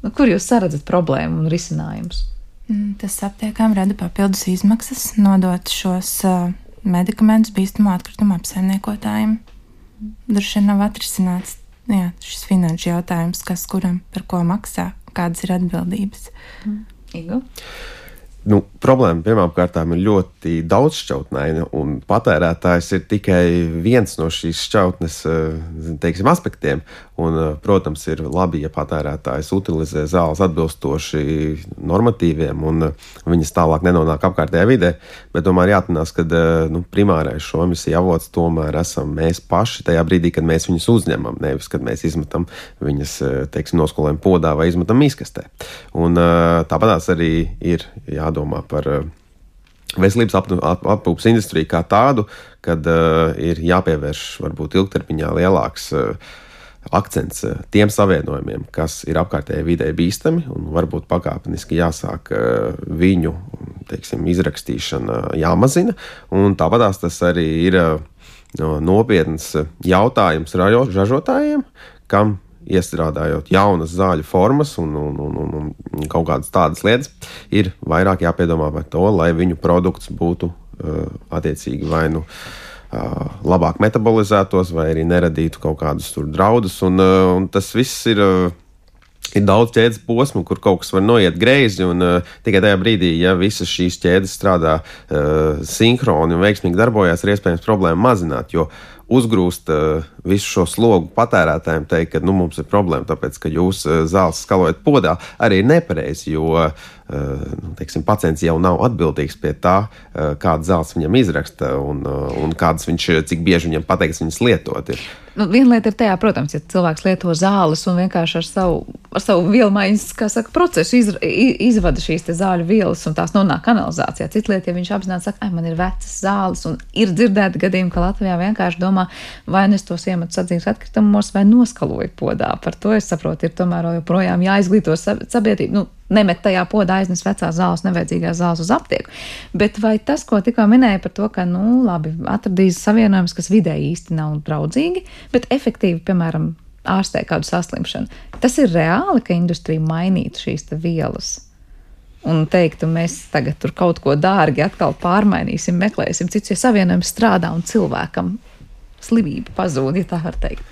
Nu, kur jūs saredzat problēmu un risinājumus? Mm, tas aptiekām rada papildus izmaksas nodot šos uh, medikamentus bīstamu atkritumu apsaimniekotājiem. Droši vien nav atrisināts jā, šis finanšu jautājums, kas kuram par ko maksā, kādas ir atbildības. Mm. Igu? Nu, problēma pirmkārt ir ļoti daudzšķautnaina, un patērētājs ir tikai viens no šīs šķautnes eh, teiksim, aspektiem. Un, eh, protams, ir labi, ja patērētājs utilizē zāles atbilstoši normatīviem un eh, viņas tālāk nenonāk apkārtējā vidē. Bet tomēr jāatcerās, ka nu, primārais šo emisiju avots tomēr esam mēs paši tajā brīdī, kad mēs viņus uzņemam, nevis kad mēs izmetam viņas teiksim, noskolējam podā vai izmetam izkastē. Un, tāpatās arī ir jā jādomā par eh, veselības aprūpas industriju kā tādu, kad uh, ir jāpievērš varbūt ilgtermiņā lielāks uh, akcents uh, tiem savienojumiem, kas ir apkārtējai vidē bīstami, un varbūt pakāpeniski jāsāk uh, viņu teiksim, izrakstīšana jāmazina. Tāpat tas arī ir uh, nopietns jautājums ražotājiem, kam iestrādājot jaunas zāļu formas un, un, un, un, un kaut kādas tādas lietas, ir vairāk jāpiedomā par to, lai viņu produkts būtu uh, attiecīgi vai nu. Uh, labāk metabolizētos, vai arī neradītu kaut kādus draudus. Un, un tas viss ir ir daudz ķēdes posmu, kur kaut kas var noiet greizi. Un, uh, tikai tajā brīdī, ja visas šīs ķēdes strādā uh, sinhroni un veiksmīgi darbojas, ir iespējams problēmu mazināt. Jo uzgrūst uh, visu šo slogu patērētājiem, teikt, ka nu, mums ir problēma, tāpēc ka jūs uh, zāles skalojat podā, arī ir nepareizi. Jo uh, nu, teiksim, pacients jau nav atbildīgs pie tā, uh, kādas zāles viņam izraksta un, un kādas viņš, cik bieži viņam pateiks viņas lietot. Ir. Nu, viena lieta ir tajā, protams, ja cilvēks lieto zāles un vienkārši ar savu, ar savu vielmaiņas saka, procesu iz, izvada šīs zāļu vielas un tās nonāk kanalizācijā. Cita lieta, ja viņš apzināti saka, ka man ir vecas zāles un ir dzirdēti gadījumi, ka Latvijā vienkārši domā, vai nu es tos iemetu sadzīves atkritumos vai noskaloju podā. Par to es saprotu, ir tomēr joprojām jāizglīto sabiedrība. Nu, nemet tajā podā aiznes vecās zāles, nevajadzīgās zāles uz aptieku. Bet vai tas, ko tikko minēja par to, ka, nu, labi, atradīs savienojumus, kas vidēji īsti nav draudzīgi, bet efektīvi, piemēram, ārstē kādu saslimšanu, tas ir reāli, ka industrija mainītu šīs vielas. Un teiktu, mēs tagad tur kaut ko dārgi atkal pārmainīsim, meklēsim, cits, ja savienojums strādā un cilvēkam slimība pazūd, ja tā var teikt.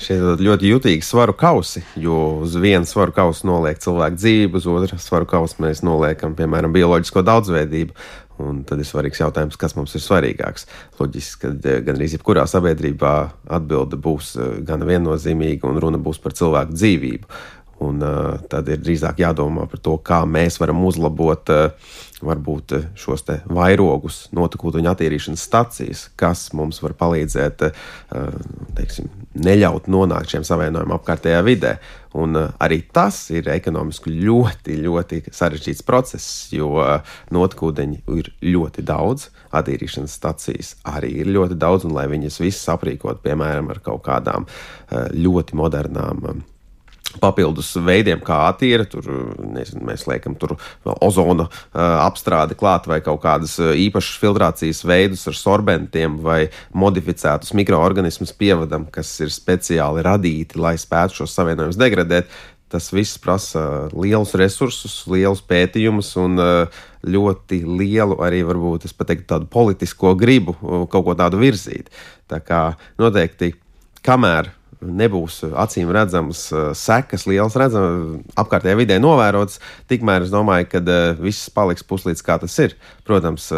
Šie ļoti jutīgi svaru kausi, jo uz vienu svaru kausu noliek cilvēku dzīvību, uz otru svaru kausu mēs noliekam, piemēram, bioloģisko daudzveidību. Un tad ir svarīgs jautājums, kas mums ir svarīgāks. Loģiski, ka eh, gan arī jebkurā sabiedrībā atbilde būs eh, gan viennozīmīga, un runa būs par cilvēku dzīvību. Un, uh, tad ir drīzāk jādomā par to, kā mēs varam uzlabot uh, varbūt šos vairogus, notekūdeņu attīrīšanas stacijas, kas mums var palīdzēt teiksim, neļaut nonākt šiem savienojumiem apkārtējā vidē. Un arī tas ir ekonomiski ļoti, ļoti sarežģīts process, jo notekūdeņi ir ļoti daudz, attīrīšanas stacijas arī ir ļoti daudz, un lai viņas visas aprīkot, piemēram, ar kaut kādām ļoti modernām papildus veidiem, kā attīra. Tur nezinu, mēs liekam, tur ozona apstrādi klāt vai kaut kādas īpašas filtrācijas veidus ar sorbentiem vai modificētus mikroorganismus pievadam, kas ir speciāli radīti, lai spētu šos savienojumus degradēt. Tas viss prasa lielus resursus, lielus pētījumus un ļoti lielu arī, varbūt, teiktu, tādu politisko gribu kaut ko tādu virzīt. Tā kā noteikti, kamēr nebūs acīm redzamas uh, sekas, lielas redzamas, apkārtējā vidē novērotas, tikmēr es domāju, ka uh, viss paliks puslīdz kā tas ir. Protams,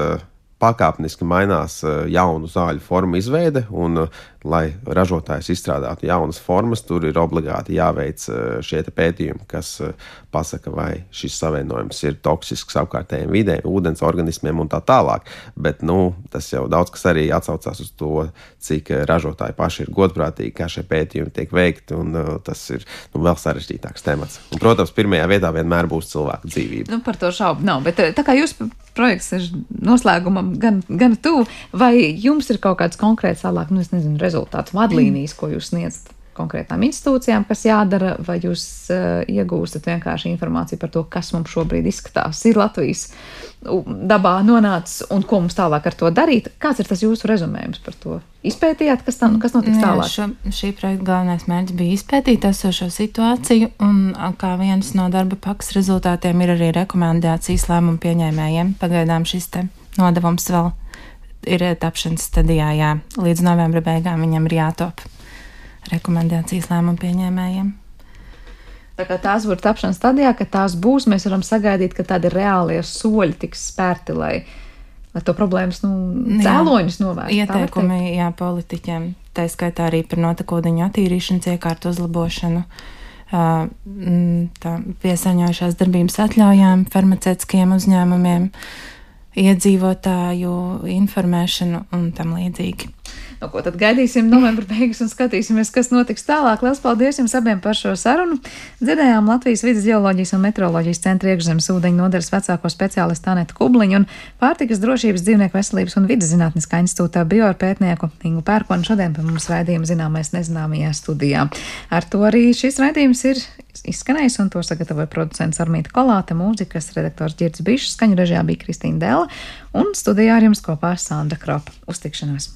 pakāpeniski mainās jaunu zāļu formu izveide, un lai ražotājs izstrādātu jaunas formas, tur ir obligāti jāveic eh, šie pētījumi, kas eh, pasaka, vai šis savienojums ir toksisks apkārtējiem vidē, ūdens organismiem un tā tālāk. Bet nu, tas jau daudz kas arī atsaucās uz to, cik eh, ražotāji paši ir godprātīgi, kā šie pētījumi tiek veikti, un tas ir nu, vēl sarežģītāks temats. Un, protams, pirmajā vietā vienmēr būs cilvēku dzīvība. Nu, par to šaubu nav, bet tā kā jūs projekts ir noslēgumam gan, gan tuvu, vai jums ir kaut kāds konkrēts tālāk, nu, es nezinu, rezultāts, vadlīnijas, ko jūs sniedzat konkrētām institūcijām, kas jādara, vai jūs uh, iegūstat vienkārši informāciju par to, kas mums šobrīd izskatās, ir Latvijas dabā nonācis un ko mums tālāk ar to darīt. Kāds ir tas jūsu rezumējums par to? Izpētījāt, kas, tam, kas notiks tālāk? Jā, šo, šī projekta galvenais mērķis bija izpētīt esošo situāciju, un kā viens no darba pakas rezultātiem ir arī rekomendācijas lēmumu pieņēmējiem. Pagaidām šis te nodevums vēl ir tapšanas stadijā, jā, līdz novembra beigām viņam ir jātop rekomendācijas lēmumu pieņēmējiem. Tā kā tās būs tapšanas stadijā, ka tās būs, mēs varam sagaidīt, ka tādi reālie soļi tiks spērti, lai, lai to problēmas nu, cēloņus novērstu. Ieteikumi jā, politiķiem, tā skaitā arī par notekūdeņu attīrīšanas iekārtu uzlabošanu, tā piesaņojušās darbības atļaujām farmaceitiskiem uzņēmumiem, iedzīvotāju informēšanu un tam līdzīgi. Nu, ko tad gaidīsim novembra beigas un skatīsimies, kas notiks tālāk. Lielas paldies jums abiem par šo sarunu. Dzirdējām Latvijas vidas geoloģijas un meteoroloģijas centra iekšzemes ūdeņu nodaļas vecāko speciālistu Anetu Kubliņu un pārtikas drošības dzīvnieku veselības un vidas zinātniskā institūtā bioarpētnieku Ingu Pērkonu šodien pie mums raidījuma zināmais nezināmajā studijā. Ar to arī šis raidījums ir izskanējis, un to sagatavoja producents Armīta Kolāte, mūzikas redaktors Girds Bišs, skaņu režijā bija Kristīna Dela, un studijā ar jums kopā Sandra Kropa. Uztikšanās!